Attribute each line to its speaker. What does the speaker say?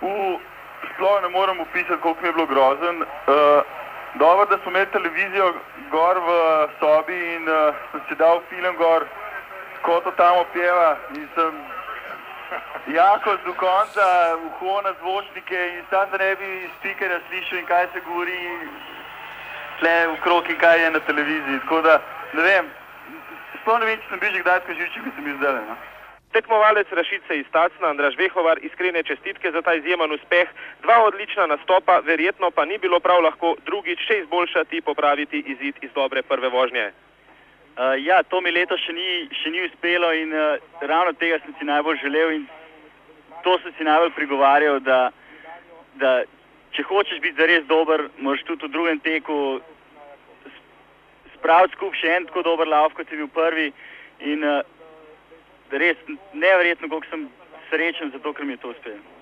Speaker 1: V sploh ne morem opisati, koliko mi je bilo grozen. Uh, dobro, da smo imeli televizijo gor v sobi in uh, sem si dal film gor, ko to tam opeva in sem jako do konca uho na zvočnike in sam da ne bi spikerja slišal in kaj se govori tle v krog in kaj je na televiziji. Tako da ne vem, sploh ne vem, če sem bil že kdaj tako živčen, kot sem bil zdaj. No?
Speaker 2: Tekmovalec Rašice iz Tacna, Andraš Vehovar, iskrene čestitke za ta izjemen uspeh. Dva odlična nastopa, verjetno pa ni bilo prav lahko drugič še izboljšati, popraviti izid iz dobre prve vožnje.
Speaker 3: Uh, ja, to mi letos še ni, še ni uspelo in uh, ravno tega sem si najbolj želel in to sem si najbolj prigovarjal, da, da če hočeš biti zares dober, moraš tudi v drugem teku spraviti skupaj še en tako dober lav, kot si bil prvi. In uh, res neverjetno, koliko sem srečen, zato ker mi je to uspelo.